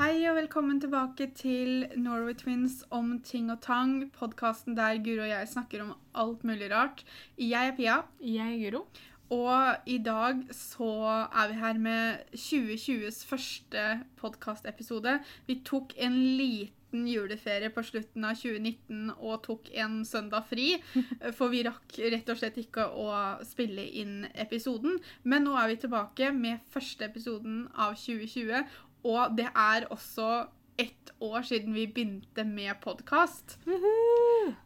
Hei og velkommen tilbake til Norway Twins om ting og tang. Podkasten der Guro og jeg snakker om alt mulig rart. Jeg er Pia, Jeg er Guro. og i dag så er vi her med 2020s første podkastepisode. Vi tok en liten juleferie på slutten av 2019 og tok en søndag fri. For vi rakk rett og slett ikke å spille inn episoden. Men nå er vi tilbake med første episoden av 2020. Og det er også ett år siden vi begynte med podkast.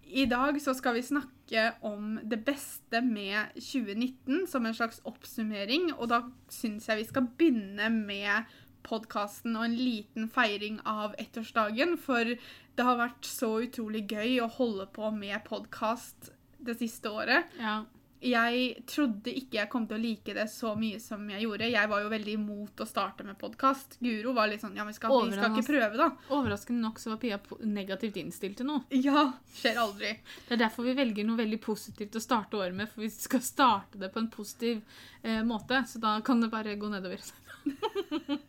I dag så skal vi snakke om det beste med 2019 som en slags oppsummering. Og da syns jeg vi skal begynne med podkasten og en liten feiring av ettårsdagen. For det har vært så utrolig gøy å holde på med podkast det siste året. Ja. Jeg trodde ikke jeg kom til å like det så mye som jeg gjorde. Jeg var jo veldig imot å starte med podkast. Guro var litt sånn Ja, vi skal, vi skal ikke prøve, da. Overraskende nok så var Pia negativt innstilt til noe. Ja, skjer aldri. Det er derfor vi velger noe veldig positivt å starte året med, for vi skal starte det på en positiv eh, måte. Så da kan det bare gå nedover.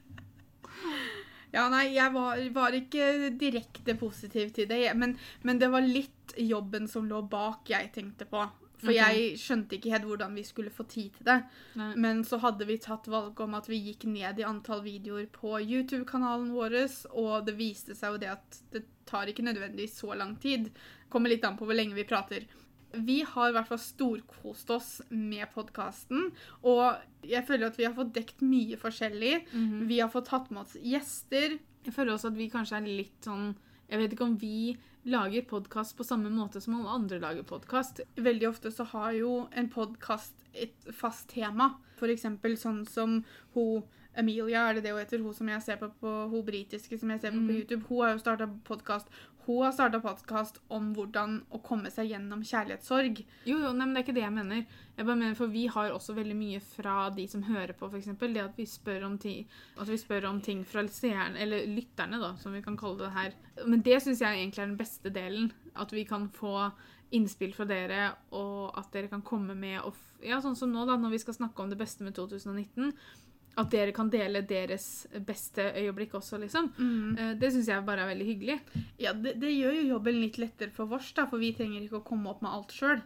Ja, nei, jeg var, var ikke direkte positiv til det, men, men det var litt jobben som lå bak jeg tenkte på. For okay. jeg skjønte ikke helt hvordan vi skulle få tid til det. Nei. Men så hadde vi tatt valg om at vi gikk ned i antall videoer på YouTube-kanalen vår, og det viste seg jo det at det tar ikke nødvendigvis så lang tid. Kommer litt an på hvor lenge vi prater. Vi har i hvert fall storkost oss med podkasten, og jeg føler at vi har fått dekt mye forskjellig. Mhm. Vi har fått tatt med oss gjester. Jeg føler også at vi kanskje er litt sånn Jeg vet ikke om vi lager podkast på samme måte som alle andre lager podkast. Veldig ofte så har jo en podkast et fast tema. For eksempel sånn som hun Emilia, er det det hun heter? Hun som jeg ser på på hun britiske som jeg ser på på Mm. YouTube. Hun har jo starta podkast. Hun har starta podkast om hvordan å komme seg gjennom kjærlighetssorg. Jo, jo, nei, men det er ikke det jeg mener. Jeg bare mener, For vi har også veldig mye fra de som hører på, f.eks. Det at vi spør om ting, at vi spør om ting fra seerne, eller lytterne, da, som vi kan kalle det her. Men det syns jeg egentlig er den beste delen. At vi kan få innspill fra dere, og at dere kan komme med og Ja, sånn som nå, da, når vi skal snakke om det beste med 2019. At dere kan dele deres beste øyeblikk også, liksom. Mm. Det syns jeg bare er veldig hyggelig. Ja, det, det gjør jo jobben litt lettere for oss, da, for vi trenger ikke å komme opp med alt sjøl.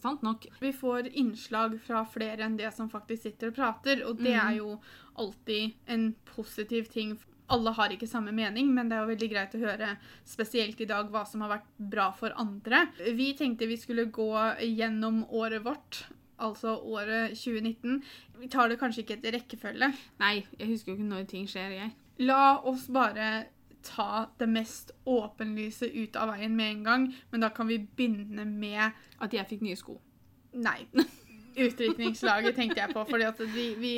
Sant nok. Vi får innslag fra flere enn det som faktisk sitter og prater, og det mm. er jo alltid en positiv ting. Alle har ikke samme mening, men det er jo veldig greit å høre, spesielt i dag, hva som har vært bra for andre. Vi tenkte vi skulle gå gjennom året vårt, altså året 2019. Vi tar det kanskje ikke etter rekkefølge. Nei, jeg husker jo ikke når ting skjer, jeg. La oss bare ta det mest åpenlyse ut av veien med en gang, men da kan vi begynne med At jeg fikk nye sko. Nei. Utdrikningslaget tenkte jeg på. fordi at vi, vi,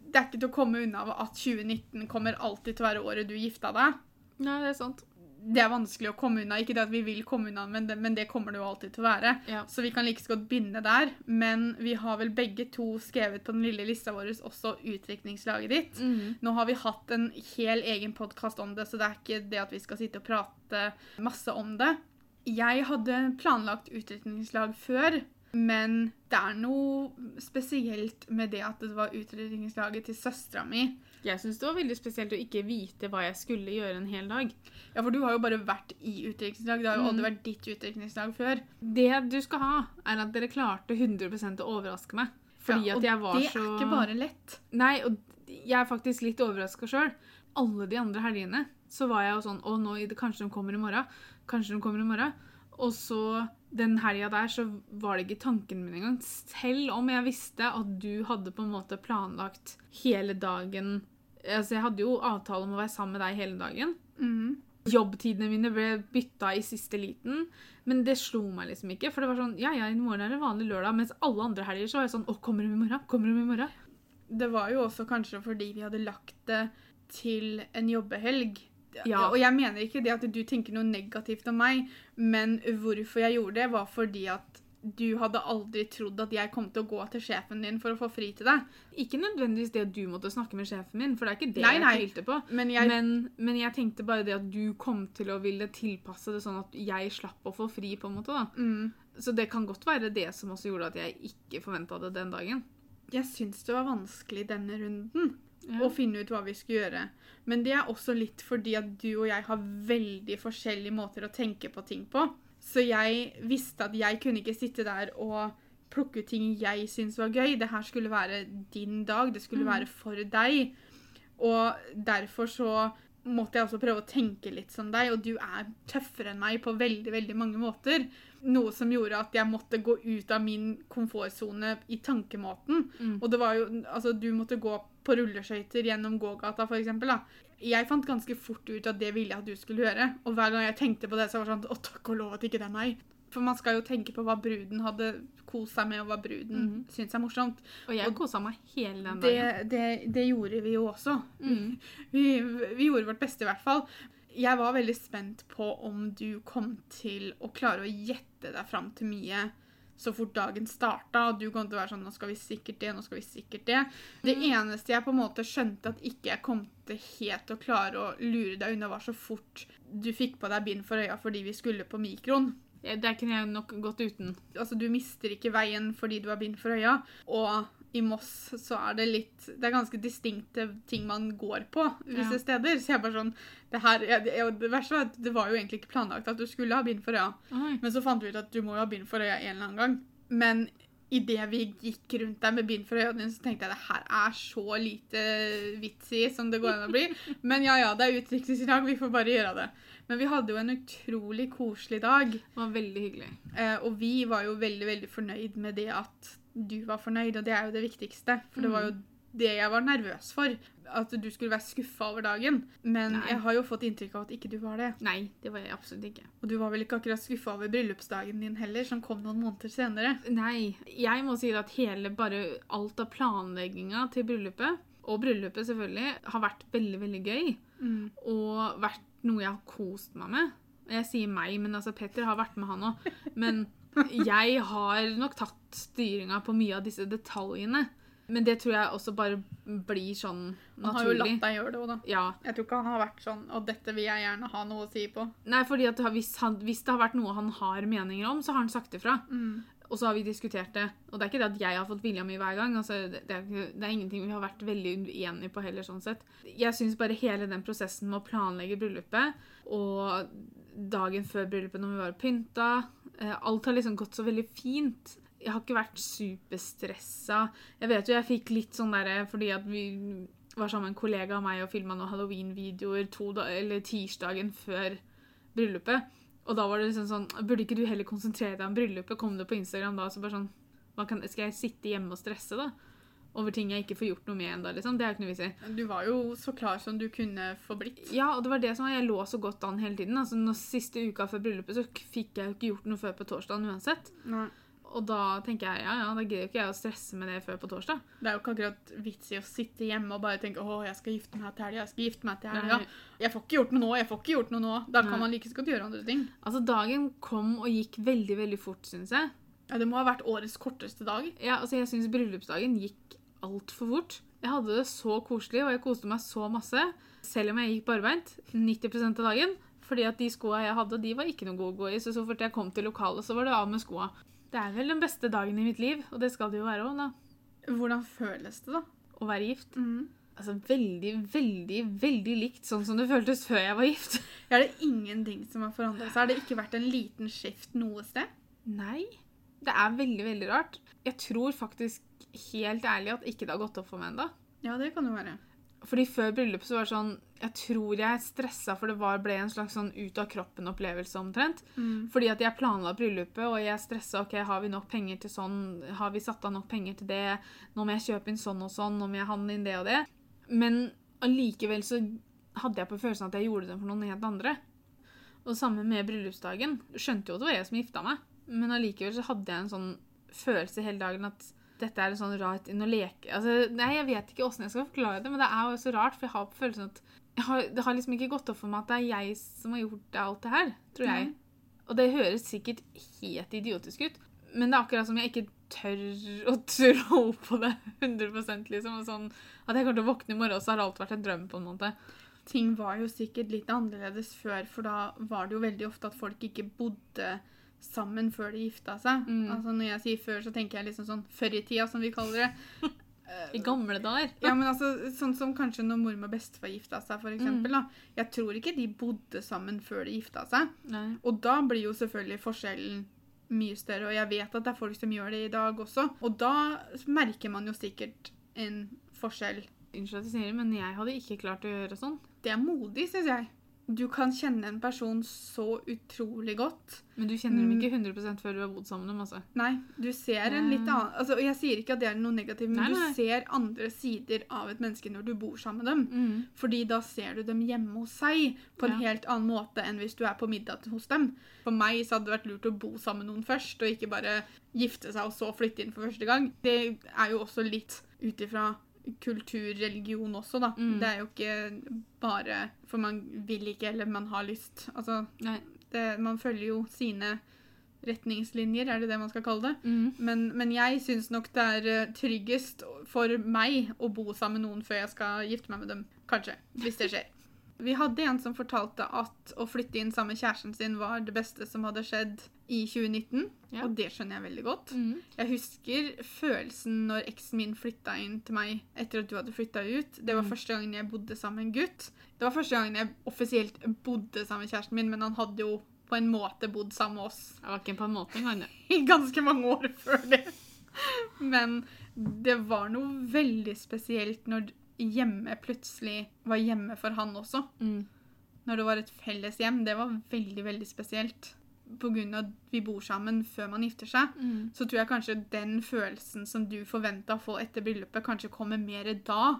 Det er ikke til å komme unna at 2019 kommer alltid til å være året du gifta deg. Nei, det er sant. Det er vanskelig å komme unna. Ikke det at vi vil komme unna, men det, men det kommer det jo alltid til å være. Ja. Så vi kan like så godt begynne der. Men vi har vel begge to skrevet på den lille lista vår også utdrikningslaget ditt. Mhm. Nå har vi hatt en hel egen podkast om det, så det er ikke det at vi skal sitte og prate masse om det. Jeg hadde planlagt utdrikningslag før, men det er noe spesielt med det at det var utdrikningslaget til søstera mi. Jeg syns det var veldig spesielt å ikke vite hva jeg skulle gjøre en hel dag. Ja, for du har jo bare vært i utdrikningslag. Det har jo Mm. aldri vært ditt utdrikningslag før. Det du skal ha, er at dere klarte 100 å overraske meg. Fordi Ja, at jeg var det er ikke bare lett. Nei, og jeg er faktisk litt overraska sjøl. Alle de andre helgene så var jeg jo sånn Å, nå, kanskje de kommer i morgen. Kanskje de kommer i morgen. Og så den helga der så var det ikke tanken min engang. Selv om jeg visste at du hadde på en måte planlagt hele dagen Altså, jeg hadde jo avtale om å være sammen med deg hele dagen. Mm. Jobbtidene mine ble bytta i siste liten, men det slo meg liksom ikke. For det var sånn Ja, ja, i morgen er det vanlig lørdag, mens alle andre helger så var jeg sånn Å, kommer de i morgen? Kommer de i morgen? Det var jo også kanskje fordi vi hadde lagt det til en jobbehelg. Ja. Og jeg mener ikke det at du tenker noe negativt om meg, men hvorfor jeg gjorde det, var fordi at du hadde aldri trodd at jeg kom til å gå til sjefen din for å få fri til deg. Ikke nødvendigvis det at du måtte snakke med sjefen min, for det er ikke det Nei, nei. jeg tvilte på. Men jeg Men, men jeg tenkte bare det at du kom til å ville tilpasse det sånn at jeg slapp å få fri, på en måte. da. mm, Så det kan godt være det som også gjorde at jeg ikke forventa det den dagen. Jeg syns det var vanskelig denne runden. Ja. å finne ut hva vi skulle gjøre. Men det er også litt fordi at du og jeg har veldig forskjellige måter å tenke på ting på. Så jeg visste at jeg kunne ikke sitte der og plukke ut ting jeg syntes var gøy. Det her skulle være din dag. Det skulle Mm. være for deg. Og derfor så måtte jeg også prøve å tenke litt som deg, og du er tøffere enn meg på veldig, veldig mange måter. Noe som gjorde at jeg måtte gå ut av min komfortsone i tankemåten. Mm. Og det var jo, altså du måtte gå på rulleskøyter gjennom gågata, for eksempel, da. Jeg fant ganske fort ut at det ville jeg at du skulle gjøre. Og hver gang jeg tenkte på det, så var det sånn Å, takk og lov at ikke det er meg. For man skal jo tenke på hva bruden hadde kost seg med, og hva bruden Mhm. syns er morsomt. Og jeg kosa meg hele den dagen. Det, det, det gjorde vi jo også. Mm. Vi, vi gjorde vårt beste, i hvert fall. Jeg var veldig spent på om du kom til å klare å gjette deg fram til mye så fort dagen starta. Og du kom til å være sånn Nå skal vi sikkert det, nå skal vi sikkert det. Det Mm. eneste jeg på en måte skjønte at ikke jeg kom til helt å klare å lure deg unna, var så fort du fikk på deg bind for øya fordi vi skulle på mikroen. Ja, det kunne jeg nok gått uten. Altså, du mister ikke veien fordi du har bind for øya. Og i Moss så er det litt Det er ganske distinkte ting man går på visse Ja. steder. Så jeg bare sånn Det her jeg, jeg, Det verste var at det var jo egentlig ikke planlagt at du skulle ha bind for øya. Oi. Men så fant vi ut at du må jo ha bind for øya en eller annen gang. Men idet vi gikk rundt der med bind for øya, så tenkte jeg det her er så lite vitsig som det går an å bli. Men ja ja, det er utdrikningsdag, vi får bare gjøre det. Men vi hadde jo en utrolig koselig dag. Det var veldig hyggelig. Eh, og vi var jo veldig veldig fornøyd med det at du var fornøyd, og det er jo det viktigste. For det var jo det jeg var nervøs for. At du skulle være skuffa over dagen. Men Nei. jeg har jo fått inntrykk av at ikke du var det. Nei, det var jeg absolutt ikke. Og du var vel ikke akkurat skuffa over bryllupsdagen din heller, som kom noen måneder senere. Nei. Jeg må si at hele bare alt av planlegginga til bryllupet, og bryllupet selvfølgelig, har vært veldig, veldig gøy. Mm. Og vært noe jeg har kost meg med. Jeg sier meg, men altså Petter har vært med han òg. Men jeg har nok tatt styringa på mye av disse detaljene. Men det tror jeg også bare blir sånn naturlig. Han har jo latt deg gjøre det òg, da. Ja. Jeg tror ikke han har vært sånn Og dette vil jeg gjerne ha noe å si på. Nei, fordi hvis, han, hvis det har vært noe han har meninger om, så har han sagt ifra. Mm. Og så har vi diskutert det. Og det er ikke det at jeg har fått vilja mi hver gang. Altså, det, er, det er ingenting vi har vært veldig uenige på heller, sånn sett. Jeg syns bare hele den prosessen med å planlegge bryllupet, og dagen før bryllupet når vi var pynta Alt har liksom gått så veldig fint. Jeg har ikke vært superstressa. Jeg vet jo jeg fikk litt sånn derre fordi at vi var sammen med en kollega av meg og filma noen halloween-videoer eller tirsdagen før bryllupet. Og da var det liksom sånn Burde ikke du heller konsentrere deg om bryllupet? Kom det på Instagram da? Så bare sånn Skal jeg sitte hjemme og stresse, da? Over ting jeg ikke får gjort noe med ennå, liksom? Det er ikke noe vits i. Du var jo så klar som du kunne få blitt. Ja, og det var det som var Jeg lå så godt an hele tiden. Altså, når Siste uka før bryllupet så fikk jeg jo ikke gjort noe før på torsdagen uansett. Nei. Og da tenker jeg ja, ja, da gidder ikke jeg å stresse med det før på torsdag. Det er jo ikke akkurat vits i å sitte hjemme og bare tenke å, jeg skal gifte meg til helga, jeg skal gifte meg til helga. Nei. Jeg får ikke gjort noe nå, jeg får ikke gjort noe nå. Da Nei. kan man like så godt gjøre andre ting. Altså, dagen kom og gikk veldig, veldig fort, syns jeg. Ja, Det må ha vært årets korteste dag. Ja, altså, jeg syns bryllupsdagen gikk altfor fort. Jeg hadde det så koselig, og jeg koste meg så masse. Selv om jeg gikk barbeint 90% av dagen. Fordi at de skoa jeg hadde, de var ikke noe gode å gå i. Så så fort jeg kom til lokalet, så var det av med skoa. Det er vel den beste dagen i mitt liv, og det skal det jo være òg, da. Hvordan føles det, da? Å være gift. Mm. Altså veldig, veldig, veldig likt sånn som det føltes før jeg var gift. Er det ingenting som har forandret seg? Har det ikke vært en liten skift noe sted? Nei. Det er veldig, veldig rart. Jeg tror faktisk helt ærlig at ikke det har gått opp for meg ennå. Ja, det kan jo være. Fordi før bryllupet så var det sånn Jeg tror jeg stressa, for det var, ble en slags sånn ut av kroppen-opplevelse omtrent. Mm. Fordi at jeg planla bryllupet, og jeg stressa OK, har vi nok penger til sånn? Har vi satt av nok penger til det? Nå må jeg kjøpe inn sånn og sånn, nå må jeg handle inn det og det. Men allikevel så hadde jeg på følelsen at jeg gjorde det for noen helt andre. Og samme med bryllupsdagen. Skjønte jo at det var jeg som gifta meg, men allikevel så hadde jeg en sånn følelse hele dagen at dette er en sånn rart inn å leke altså, Nei, jeg vet ikke åssen jeg skal forklare det, men det er jo så rart, for jeg har følelsen at har, Det har liksom ikke gått opp for meg at det er jeg som har gjort alt det her, tror jeg. Og det høres sikkert helt idiotisk ut, men det er akkurat som jeg ikke tør å tro på det 100 liksom. Sånn, at jeg kommer til å våkne i morgen, og så har alt vært en drøm, på en måte. Ting var jo sikkert litt annerledes før, for da var det jo veldig ofte at folk ikke bodde sammen før de gifta seg. Mm. Altså Når jeg sier før, så tenker jeg liksom sånn før i tida, som vi kaller det. I gamle dager. Ja, men altså, Sånn som kanskje når mormor og bestefar gifta seg, for eksempel, da. Jeg tror ikke de bodde sammen før de gifta seg. Nei. Og da blir jo selvfølgelig forskjellen mye større, og jeg vet at det er folk som gjør det i dag også. Og da merker man jo sikkert en forskjell. Unnskyld at jeg sier det, men jeg hadde ikke klart å gjøre sånn. Det er modig, syns jeg. Du kan kjenne en person så utrolig godt. Men du kjenner dem ikke 100% før du har bodd sammen med dem. altså. Nei, du ser en litt annen altså, Og jeg sier ikke at det er noe negativt, men Nei, nei. du ser andre sider av et menneske når du bor sammen med dem. Fordi da ser du dem hjemme hos seg på en Ja. helt annen måte enn hvis du er på middag hos dem. For meg så hadde det vært lurt å bo sammen med noen først, og ikke bare gifte seg og så flytte inn for første gang. Det er jo også litt ut ifra kultur, religion også, da. Mm. Det er jo ikke bare for man vil ikke eller man har lyst. Altså, det, man følger jo sine retningslinjer, er det det man skal kalle det. Mm. Men, men jeg syns nok det er eh, tryggest for meg å bo sammen med noen før jeg skal gifte meg med dem. Kanskje. Hvis det skjer. Vi hadde en som fortalte at å flytte inn sammen med kjæresten sin var det beste som hadde skjedd i 2019. Ja. Og det skjønner jeg veldig godt. Mm. Jeg husker følelsen når eksen min flytta inn til meg etter at du hadde flytta ut. Det var Mm. første gangen jeg bodde sammen med en gutt. Det var første gangen jeg offisielt bodde sammen med kjæresten min, men han hadde jo på en måte bodd sammen med oss Det var ikke på en måte engang. det. i ganske mange år før det. Men det var noe veldig spesielt når hjemme plutselig var hjemme for han også. Mm. Når det var et felles hjem. Det var veldig, veldig spesielt. Av at vi bor sammen før man gifter seg, Mm. så tror jeg kanskje den følelsen som du forventa å få etter bryllupet, kanskje kommer mer da.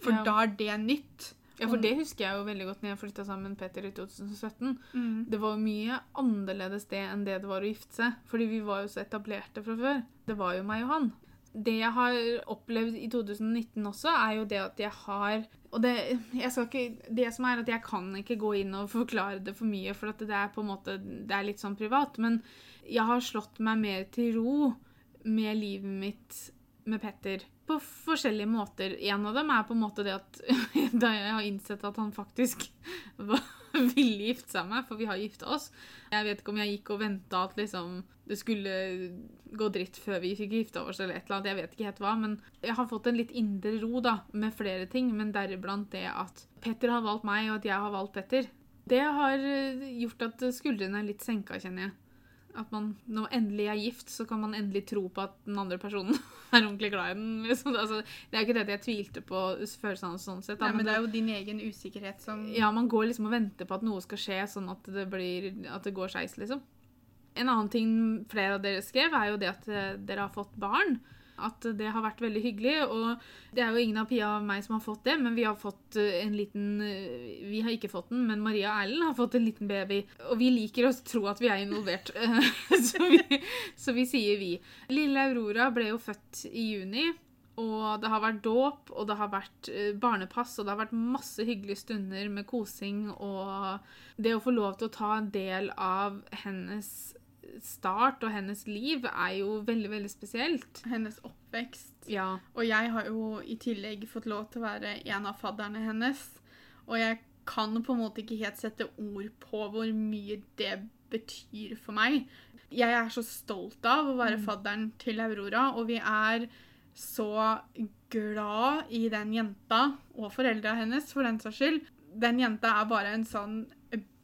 For Ja. da er det nytt. Ja, for det husker jeg jo veldig godt når jeg flytta sammen med Peter i 2017. Mm. Det var jo mye annerledes det enn det det var å gifte seg. Fordi vi var jo så etablerte fra før. Det var jo meg og han. Det jeg har opplevd i 2019 også, er jo det at jeg har Og det, ikke, det som er at jeg kan ikke gå inn og forklare det for mye, for det er på en måte, det er litt sånn privat. Men jeg har slått meg mer til ro med livet mitt med Petter. På forskjellige måter. En av dem er på en måte det at da jeg har innsett at han faktisk ville gifte seg med meg, for vi har gifta oss. Jeg vet ikke om jeg gikk og venta at liksom det skulle gå dritt før vi fikk gifta oss, eller et eller annet. Jeg vet ikke helt hva. Men jeg har fått en litt indre ro da, med flere ting, men deriblant det at Petter har valgt meg, og at jeg har valgt Petter. Det har eh, gjort at skuldrene er litt senka, kjenner jeg. At man, når man endelig er gift, så kan man endelig tro på at den andre personen er ordentlig glad i den. Liksom. Altså, det er ikke det at jeg tvilte på følelsene hans sånn sett. da, Nei, men det er jo din egen usikkerhet som ja, man går liksom og venter på at noe skal skje, sånn at det, blir, at det går skeis, liksom. En annen ting flere av dere skrev, er jo det at eh, dere har fått barn. At det har vært veldig hyggelig. Og det er jo ingen av Pia og meg som har fått det, men vi har fått eh, en liten eh, Vi har ikke fått den, men Maria Erlend har fått en liten baby. Og vi liker å tro at vi er involvert, så, vi, så vi sier vi. Lille Aurora ble jo født i juni. Og det har vært dåp, og det har vært eh, barnepass, og det har vært masse hyggelige stunder med kosing. Og det å få lov til å ta en del av hennes start og hennes liv er jo veldig, veldig spesielt. hennes oppvekst. Ja. Og jeg har jo i tillegg fått lov til å være en av fadderne hennes. Og jeg kan på en måte ikke helt sette ord på hvor mye det betyr for meg. Jeg er så stolt av å være fadderen til Aurora, og vi er så glad i den jenta, og foreldra hennes for den saks skyld. Den jenta er bare en sånn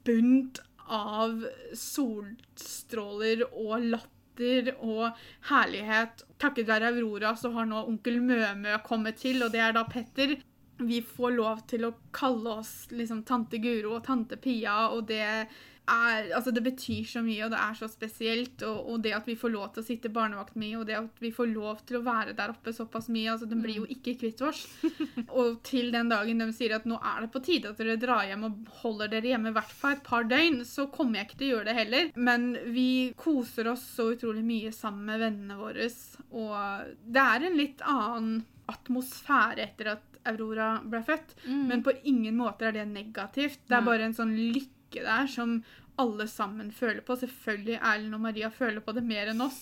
bunt av solstråler og latter og herlighet. Takket være Aurora så har nå onkel Mømø kommet til, og det er da Petter. Vi får lov til å kalle oss liksom tante Guro og tante Pia, og det er Altså, det betyr så mye, og det er så spesielt. Og, og det at vi får lov til å sitte barnevakt med, og det at vi får lov til å være der oppe såpass mye altså, Den blir jo ikke kvitt oss. og til den dagen de sier at nå er det på tide at dere drar hjem og holder dere hjemme i hvert fall et par døgn, så kommer jeg ikke til å gjøre det heller. Men vi koser oss så utrolig mye sammen med vennene våre, og det er en litt annen atmosfære etter at Aurora ble født. Men på ingen måte er det negativt. Det er bare en sånn lykke der som alle sammen føler på. Selvfølgelig Erlend og Maria føler på det mer enn oss.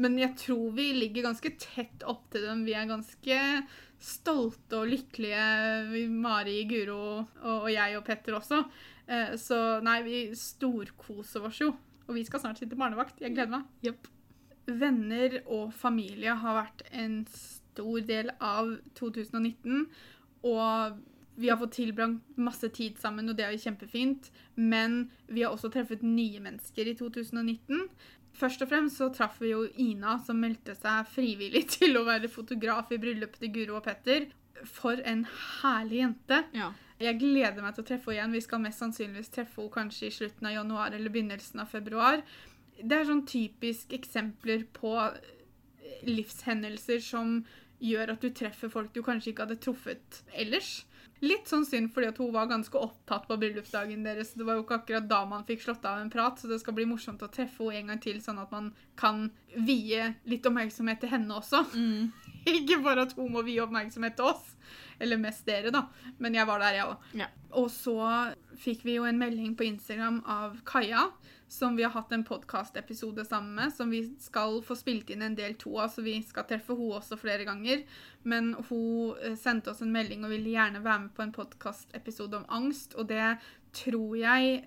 Men jeg tror vi ligger ganske tett opp til dem. Vi er ganske stolte og lykkelige, Mari, Guro og, og jeg og Petter også. Eh, så nei, vi storkoser oss jo. Og vi skal snart sitte barnevakt. Jeg gleder meg. Yep. Venner og familie har vært en stor del av 2019. Og vi har fått tilbrakt masse tid sammen, og det er jo kjempefint. Men vi har også truffet nye mennesker i 2019. Først og fremst så traff vi jo Ina, som meldte seg frivillig til å være fotograf i bryllupet til Guro og Petter. For en herlig jente. Ja. Jeg gleder meg til å treffe henne igjen. Vi skal mest sannsynligvis treffe henne kanskje i slutten av januar eller begynnelsen av februar. Det er sånn typisk eksempler på livshendelser som gjør at du treffer folk du kanskje ikke hadde truffet ellers. Litt sånn synd fordi at hun var ganske opptatt på bryllupsdagen deres. Det var jo ikke akkurat da man fikk slått av en prat, så det skal bli morsomt å treffe henne en gang til, sånn at man kan vie litt oppmerksomhet til henne også. Mm. Ikke bare at hun må vie oppmerksomhet til oss, eller mest dere, da. Men jeg var der, jeg òg. Ja. Og så fikk vi jo en melding på Instagram av Kaja, som vi har hatt en podkastepisode sammen med, som vi skal få spilt inn en del to av, så vi skal treffe hun også flere ganger. Men hun eh, sendte oss en melding og ville gjerne være med på en podkastepisode om angst, og det tror jeg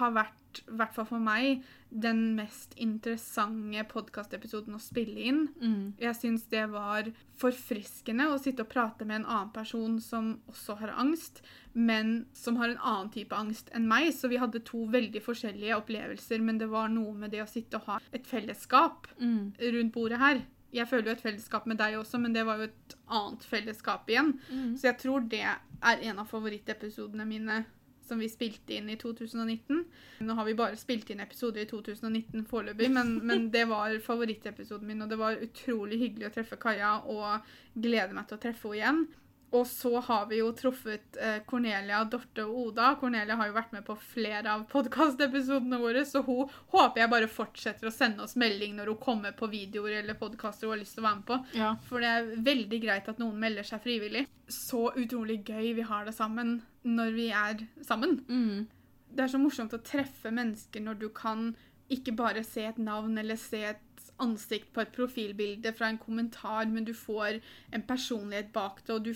har vært, i hvert fall for meg, den mest interessante podkastepisoden å spille inn. Mm. Jeg syns det var forfriskende å sitte og prate med en annen person som også har angst, men som har en annen type angst enn meg. Så vi hadde to veldig forskjellige opplevelser, men det var noe med det å sitte og ha et fellesskap Mm. rundt bordet her. Jeg føler jo et fellesskap med deg også, men det var jo et annet fellesskap igjen. Mm. Så jeg tror det er en av favorittepisodene mine som vi spilte inn i 2019. Nå har vi bare spilt inn episoder i 2019 foreløpig, men, men det var favorittepisoden min, og det var utrolig hyggelig å treffe Kaja, og gleder meg til å treffe henne igjen. Og så har vi jo truffet eh, Cornelia, Dorte og Oda. Cornelia har jo vært med på flere av podkastepisodene våre, så hun håper jeg bare fortsetter å sende oss melding når hun kommer på videoer eller podkaster hun har lyst til å være med på. Ja. For det er veldig greit at noen melder seg frivillig. Så utrolig gøy vi har det sammen når vi er sammen. Mm. Det er så morsomt å treffe mennesker når du kan ikke bare se et navn eller se et ansikt på et profilbilde fra en kommentar, men du får en personlighet bak det, og, du,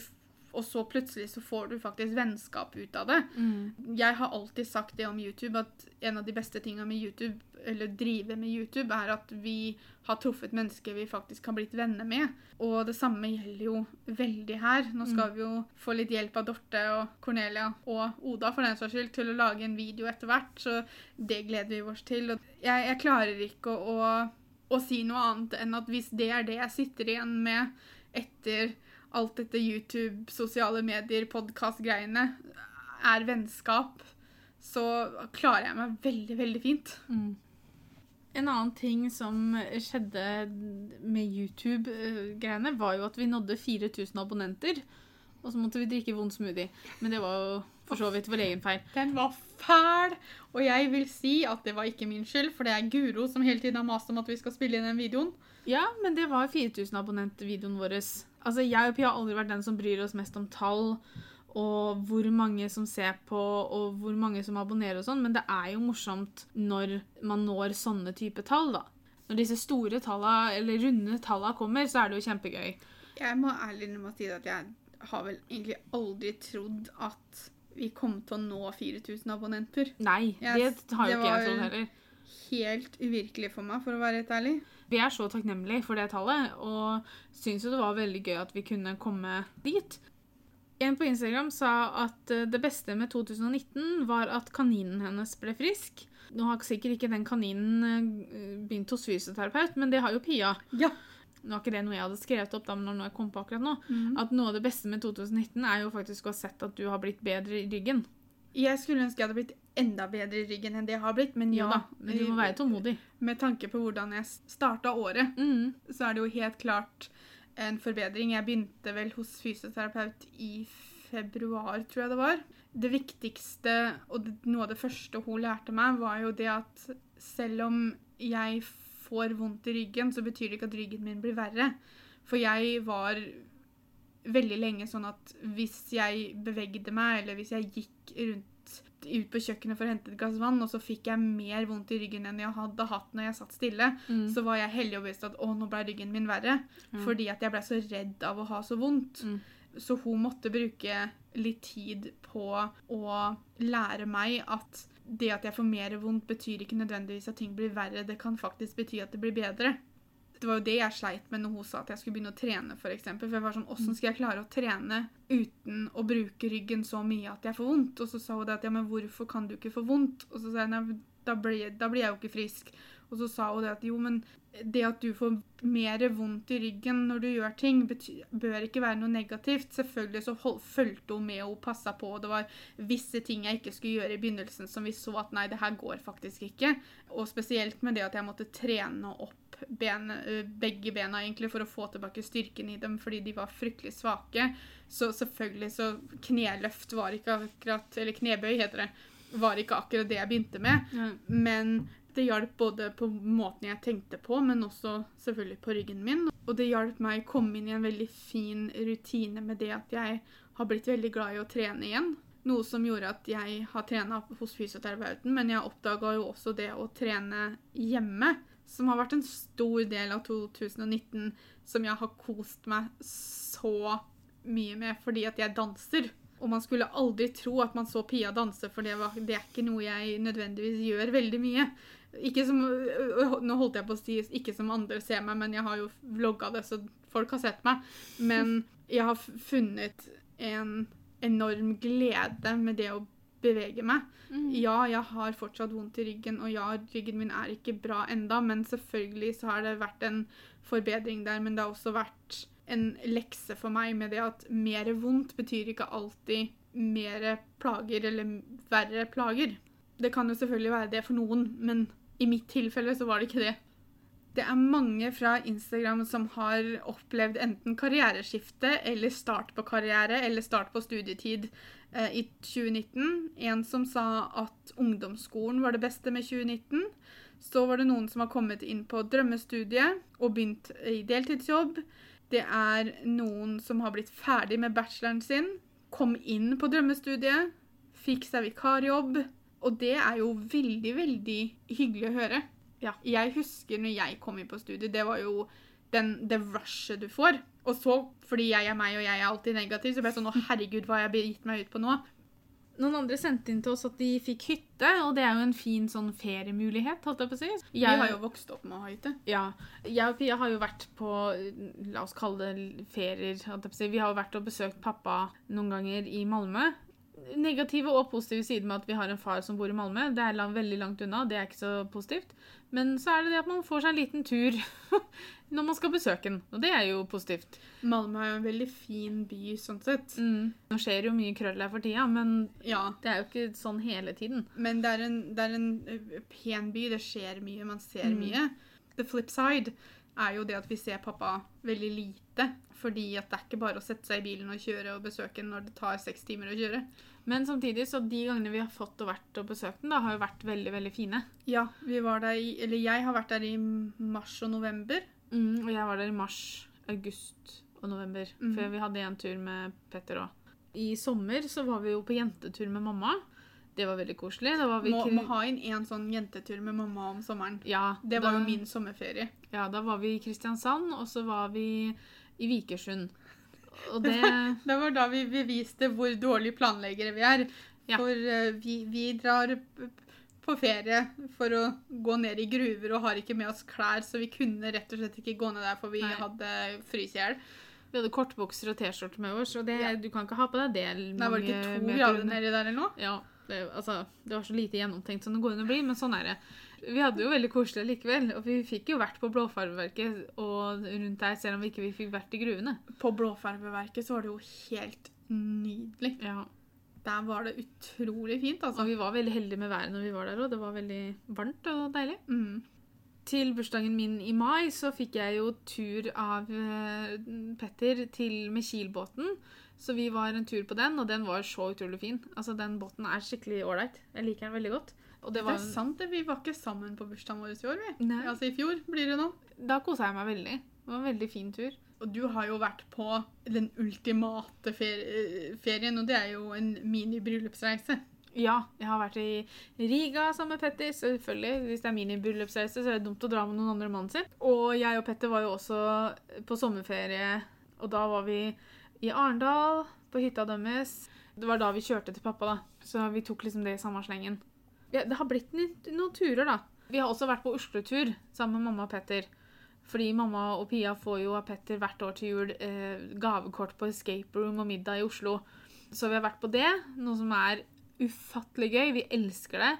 og så plutselig så får du faktisk vennskap ut av det. Mm. Jeg har alltid sagt det om YouTube, at en av de beste tingene med YouTube, eller drive med YouTube, er at vi har truffet mennesker vi faktisk har blitt venner med. Og det samme gjelder jo veldig her. Nå skal vi jo få litt hjelp av Dorte og Cornelia og Oda for den saks skyld til å lage en video etter hvert, så det gleder vi oss til. Og jeg, jeg klarer ikke å, å, å si noe annet enn at hvis det er det jeg sitter igjen med etter alt dette YouTube, sosiale medier, podkast-greiene, er vennskap, så klarer jeg meg veldig, veldig fint. Mm. En annen ting som skjedde med YouTube-greiene, var jo at vi nådde 4000 abonnenter. Og så måtte vi drikke vond smoothie. Men det var jo for så vidt vår egen feil. Den var fæl, og jeg vil si at det var ikke min skyld, for det er Guro som hele tiden har mast om at vi skal spille inn den videoen. Ja, men det var 4000 abonnenter-videoen vår. Altså, jeg og Pia har aldri vært den som bryr oss mest om tall og hvor mange som ser på, og hvor mange som abonnerer og sånn, men det er jo morsomt når man når sånne type tall, da. Når disse store talla, eller runde talla kommer, så er det jo kjempegøy. Jeg må ærlig innrømme å si at jeg har vel egentlig aldri trodd at vi kom til å nå 4000 abonnenter. Nei, det har jo ikke jeg trodd heller. Det var Helt uvirkelig for meg, for å være helt ærlig. Vi er så takknemlige for det tallet, og syns jo det var veldig gøy at vi kunne komme dit. En på Instagram sa at eh, det beste med 2019 var at kaninen hennes ble frisk. Nå har sikkert ikke den kaninen eh, begynt hos fysioterapeut, men det har jo Pia. Ja. Nå er ikke det noe jeg hadde skrevet opp da, men når jeg kom på akkurat nå. Mm. At noe av det beste med 2019 er jo faktisk å ha sett at du har blitt bedre i ryggen. Jeg skulle ønske jeg hadde blitt enda bedre i ryggen enn det jeg har blitt, men ja. Da, men du må være tålmodig. Med tanke på hvordan jeg starta året, Mm. så er det jo helt klart en forbedring. Jeg begynte vel hos fysioterapeut i februar, tror jeg det var. Det viktigste, og noe av det første hun lærte meg, var jo det at selv om jeg får vondt i ryggen, så betyr det ikke at ryggen min blir verre. For jeg var veldig lenge sånn at hvis jeg bevegde meg, eller hvis jeg gikk rundt ut på kjøkkenet for å hente et glass vann, og så fikk jeg mer vondt i ryggen enn jeg hadde hatt når jeg satt stille, Mm. så var jeg heldig og bevisst at å, nå ble ryggen min verre. Mm. Fordi at jeg ble så redd av å ha så vondt. Mm. Så hun måtte bruke litt tid på å lære meg at det at jeg får mer vondt, betyr ikke nødvendigvis at ting blir verre. Det kan faktisk bety at det blir bedre. Det var jo det jeg sleit med når hun sa at jeg skulle begynne å trene, for eksempel. For jeg var sånn, Åssen skal jeg klare å trene uten å bruke ryggen så mye at jeg får vondt? Og så sa hun det at ja, men hvorfor kan du ikke få vondt? Og så sa jeg nei, da blir, da blir jeg jo ikke frisk. Og så sa hun det at jo, men det at du får mer vondt i ryggen når du gjør ting, bør ikke være noe negativt. Selvfølgelig så hold, fulgte hun med og passa på, og det var visse ting jeg ikke skulle gjøre i begynnelsen som vi så at nei, det her går faktisk ikke. Og spesielt med det at jeg måtte trene opp ben, begge bena egentlig for å få tilbake styrken i dem fordi de var fryktelig svake. Så selvfølgelig så kneløft var ikke akkurat Eller knebøy heter det. Var ikke akkurat det jeg begynte med. Men det hjalp både på måten jeg tenkte på, men også selvfølgelig på ryggen min. Og det hjalp meg å komme inn i en veldig fin rutine med det at jeg har blitt veldig glad i å trene igjen. Noe som gjorde at jeg har trena hos fysioterapeuten, men jeg oppdaga jo også det å trene hjemme, som har vært en stor del av 2019 som jeg har kost meg så mye med fordi at jeg danser. Og man skulle aldri tro at man så Pia danse, for det, var, det er ikke noe jeg nødvendigvis gjør veldig mye. Ikke som, øh, nå holdt jeg på å si ikke som andre ser meg, men jeg har jo vlogga det, så folk har sett meg. Men jeg har funnet en enorm glede med det å bevege meg. Mm. Ja, jeg har fortsatt vondt i ryggen, og ja, ryggen min er ikke bra enda, men selvfølgelig så har det vært en forbedring der, men det har også vært en lekse for meg med det at mer vondt betyr ikke alltid mer plager eller verre plager. Det kan jo selvfølgelig være det for noen, men i mitt tilfelle så var det ikke det. Det er mange fra Instagram som har opplevd enten karriereskifte eller start på karriere eller start på studietid eh, i 2019. En som sa at ungdomsskolen var det beste med 2019. Så var det noen som har kommet inn på drømmestudiet og begynt i deltidsjobb. Det er noen som har blitt ferdig med bacheloren sin, kom inn på drømmestudiet, fikk seg vikarjobb. Og det er jo veldig, veldig hyggelig å høre. Ja. Jeg husker når jeg kom inn på studiet, det var jo den, det rushet du får. Og så, fordi jeg er meg og jeg er alltid negativ, så ble jeg sånn Å, herregud, hva har jeg gitt meg ut på nå? Noen andre sendte inn til oss at de fikk hytte, og det er jo en fin sånn feriemulighet, holdt jeg på å si. Vi har jo vokst opp med å ha hytte. Ja. Jeg og Pia har jo vært på la oss kalle det ferier. holdt jeg på å si. Vi har jo vært og besøkt pappa noen ganger i Malmö. Negative og positive sider med at vi har en far som bor i Malmö. Det er lang, veldig langt unna, det er ikke så positivt. Men så er det det at man får seg en liten tur når man skal besøke den. Og det er jo positivt. Malmö er jo en veldig fin by sånn sett. Mm. Nå skjer jo mye krøll her for tida, men Ja, det er jo ikke sånn hele tiden. men det er en, det er en pen by. Det skjer mye, man ser Mm. mye. The flip side er jo det at vi ser pappa veldig lite. Fordi at det er ikke bare å sette seg i bilen og kjøre og besøke den når det tar seks timer å kjøre. Men samtidig, så de gangene vi har fått og vært og besøkt den, da, har jo vært veldig, veldig fine. Ja, vi var der i Eller jeg har vært der i mars og november. Mm, og jeg var der i mars, august og november. Mm. Før vi hadde en tur med Petter òg. I sommer så var vi jo på jentetur med mamma. Det var veldig koselig. Da var vi Må, må ha inn en sånn jentetur med mamma om sommeren. ja, Det var da, jo min sommerferie. Ja, da var vi i Kristiansand, og så var vi i Vikersund. Og det Det var da vi beviste hvor dårlige planleggere vi er. Ja. For uh, vi, vi drar på ferie for å gå ned i gruver og har ikke med oss klær, så vi kunne rett og slett ikke gå ned der, for vi Nei. hadde fryst i hjel. Vi hadde kortbukser og T-skjorte med oss, og det, Ja. du kan ikke ha på deg det Nei, var det ikke to grader nedi der eller noe? Ja, det, altså, det var så lite gjennomtenkt som det går an å bli, men sånn er det. Vi hadde jo veldig koselig likevel, og vi fikk jo vært på Blåfarveverket og rundt der, selv om vi ikke fikk vært i gruvene. På Blåfarveverket så var det jo helt nydelig. Ja, Der var det utrolig fint, og altså. vi var veldig heldige med været når vi var der, og det var veldig varmt og deilig. Mm. Til bursdagen min i mai så fikk jeg jo tur av eh, Petter til med Kielbåten. Så vi var en tur på den, og den var så utrolig fin. Altså, Den båten er skikkelig ålreit. Jeg liker den veldig godt. Det Det er sant, det. Vi var ikke sammen på bursdagen vår i år, vi. Nei. Altså i fjor blir det nå. Da kosa jeg meg veldig. Det var en veldig fin tur. Og du har jo vært på den ultimate ferie, ferien, og det er jo en mini-bryllupsreise. Ja, jeg har vært i Riga sammen med Petter. Selvfølgelig, Hvis det er mini-bryllupsreise, så er det dumt å dra med noen andre mann mannen sin. Og jeg og Petter var jo også på sommerferie, og da var vi i Arendal, på hytta deres. Det var da vi kjørte til pappa, da. Så vi tok liksom det i samme slengen. Ja, det har blitt noen, turer, da. Vi har også vært på Oslo-tur sammen med mamma og Petter. Fordi mamma og Pia får jo av Petter hvert år til jul eh, gavekort på escape room og middag i Oslo. Så vi har vært på det, noe som er ufattelig gøy. Vi elsker det.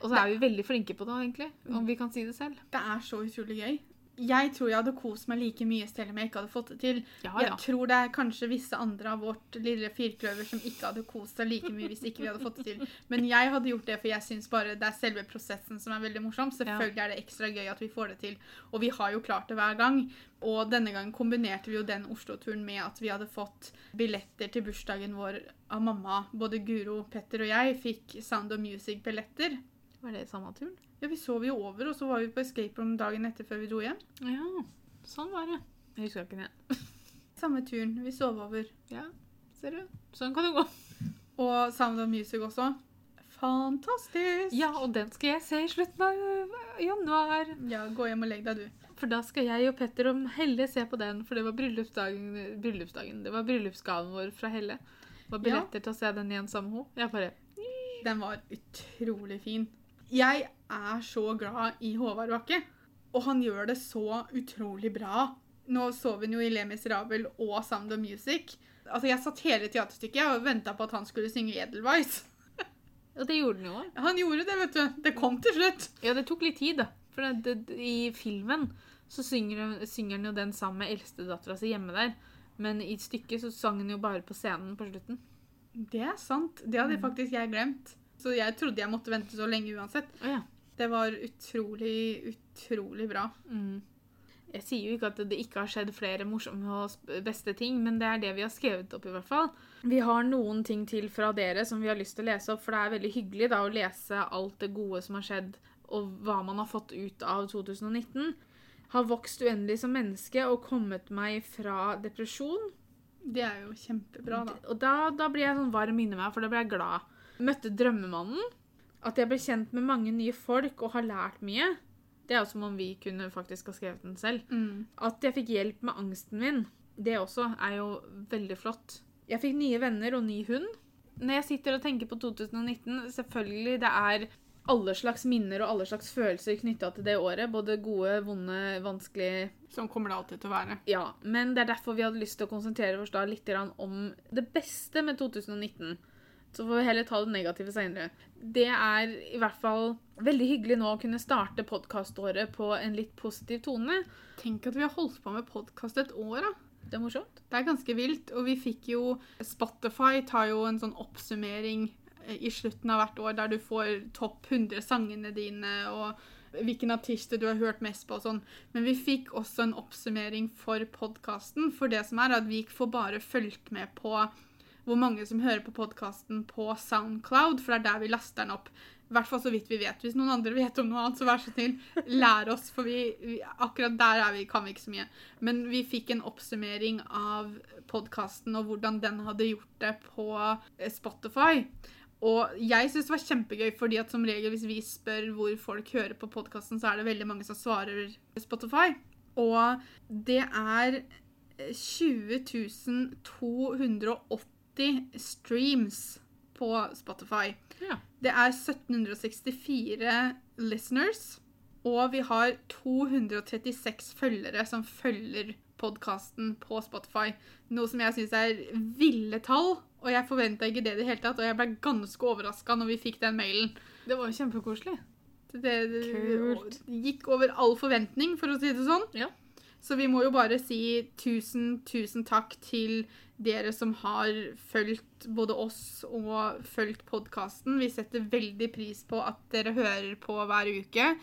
Og så er vi veldig flinke på det, egentlig, om vi kan si det selv. Det er så utrolig gøy. Jeg tror jeg hadde kost meg like mye selv om jeg ikke hadde fått det til. Ja, Jeg tror det er kanskje visse andre av vårt lille firkløver som ikke hadde kost seg like mye hvis ikke vi hadde fått det til. Men jeg hadde gjort det, for jeg syns bare det er selve prosessen som er veldig morsom. Selvfølgelig er det ekstra gøy at vi får det til, og vi har jo klart det hver gang. Og denne gangen kombinerte vi jo den Oslo-turen med at vi hadde fått billetter til bursdagen vår av mamma. Både Guro, Petter og jeg fikk Sound of Music-billetter. Var det samme turen? Ja, Vi sov jo over, og så var vi på escape room dagen etter før vi dro hjem. Ja, sånn var det. Jeg husker ikke det. Samme turen. Vi sov over. Ja, ser du. Sånn kan det gå. Og Sound of Music også. Fantastisk! Ja, og den skal jeg se i slutten av januar. Ja, gå hjem og legg deg, du. For da skal jeg og Petter og Helle se på den, for det var bryllupsdagen, bryllupsdagen. Det var bryllupsgaven vår fra Helle. Det var billetter til å se den igjen sammen med henne. Jeg bare Den var utrolig fin. Jeg er så glad i Håvard Bakke, og han gjør det så utrolig bra. Nå så vi den jo i Le Miserable og Sound of Music. Altså, Jeg satt hele teaterstykket og venta på at han skulle synge Edelweiss. Og det gjorde han jo òg. Han gjorde det, vet du. Det kom til slutt. Ja, det tok litt tid, da. For det, det, i filmen så synger, synger han jo den sammen med eldstedattera si hjemme der. Men i stykket så sang han jo bare på scenen på slutten. Det er sant. Det hadde faktisk jeg glemt. Så jeg trodde jeg måtte vente så lenge uansett. Oh, ja. Det var utrolig, utrolig bra. Mm. Jeg sier jo ikke at det ikke har skjedd flere morsomme og beste ting, men det er det vi har skrevet opp, i hvert fall. Vi har noen ting til fra dere som vi har lyst til å lese opp, for det er veldig hyggelig da å lese alt det gode som har skjedd, og hva man har fått ut av 2019. Har vokst uendelig som menneske og kommet meg fra depresjon. Det er jo kjempebra, da. Og da, da blir jeg sånn varm inni meg, for da blir jeg glad. Møtte drømmemannen. At jeg ble kjent med mange nye folk og har lært mye. Det er jo som om vi kunne faktisk ha skrevet den selv. Mm. At jeg fikk hjelp med angsten min, det også er jo veldig flott. Jeg fikk nye venner og ny hund. Når jeg sitter og tenker på 2019, selvfølgelig det er alle slags minner og alle slags følelser knytta til det året. Både gode, vonde, vanskelige Sånn kommer det alltid til å være. Ja, men det er derfor vi hadde lyst til å konsentrere oss da litt om det beste med 2019. Så får vi heller ta det negative senere. Det er i hvert fall veldig hyggelig nå å kunne starte podkaståret på en litt positiv tone. Tenk at vi har holdt på med podkast et år, da. Det er morsomt. Det er ganske vilt. Og vi fikk jo Spotify tar jo en sånn oppsummering eh, i slutten av hvert år der du får topp 100 sangene dine og hvilken artister du har hørt mest på og sånn. Men vi fikk også en oppsummering for podkasten. For det som er at vi får bare fulgt med på hvor mange som hører på podkasten på Soundcloud, for det er der vi laster den opp. I hvert fall så vidt vi vet. Hvis noen andre vet om noe annet, så vær så snill, lær oss. For vi, vi, akkurat der er vi, kan vi ikke så mye. Men vi fikk en oppsummering av podkasten og hvordan den hadde gjort det på eh, Spotify. Og jeg syns det var kjempegøy, fordi at som regel hvis vi spør hvor folk hører på podkasten, så er det veldig mange som svarer Spotify. Og det er 20 280 streams på Spotify. Ja. Det er 1764 listeners, og vi har 236 følgere som følger podkasten på Spotify. Noe som jeg syns er ville tall, og jeg forventa ikke det i det hele tatt. Og jeg ble ganske overraska når vi fikk den mailen. Det var jo kjempekoselig. Det, det, det gikk over all forventning, for å si det sånn. Ja. Så vi må jo bare si tusen, tusen takk til dere som har fulgt både oss og fulgt podkasten. Vi setter veldig pris på at dere hører på hver uke.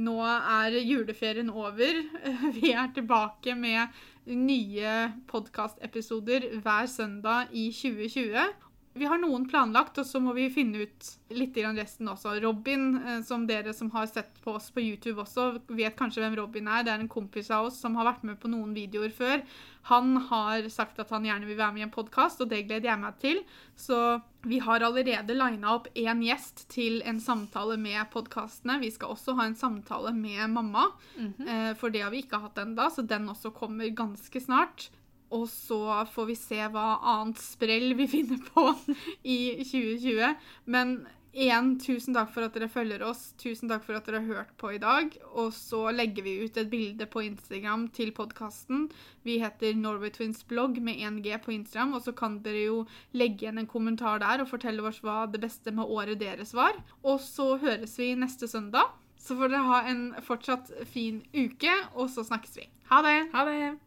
Nå er juleferien over. Vi er tilbake med nye podkastepisoder hver søndag i 2020. Vi har noen planlagt, og så må vi finne ut litt grann resten også. Robin, eh, som dere som har sett på oss på YouTube også, vet kanskje hvem Robin er. Det er en kompis av oss som har vært med på noen videoer før. Han har sagt at han gjerne vil være med i en podkast, og det gleder jeg meg til. Så vi har allerede lina opp én gjest til en samtale med podkastene. Vi skal også ha en samtale med mamma, eh, for det har vi ikke hatt ennå, så den også kommer ganske snart. Og så får vi se hva annet sprell vi finner på i 2020. Men igjen, tusen takk for at dere følger oss. Tusen takk for at dere har hørt på i dag. Og så legger vi ut et bilde på Instagram til podkasten. Vi heter Norway Twins blogg med 1G på Instagram, og så kan dere jo legge igjen en kommentar der og fortelle oss hva det beste med året deres var. Og så høres vi neste søndag. Så får dere ha en fortsatt fin uke, og så snakkes vi. Ha det! Ha det!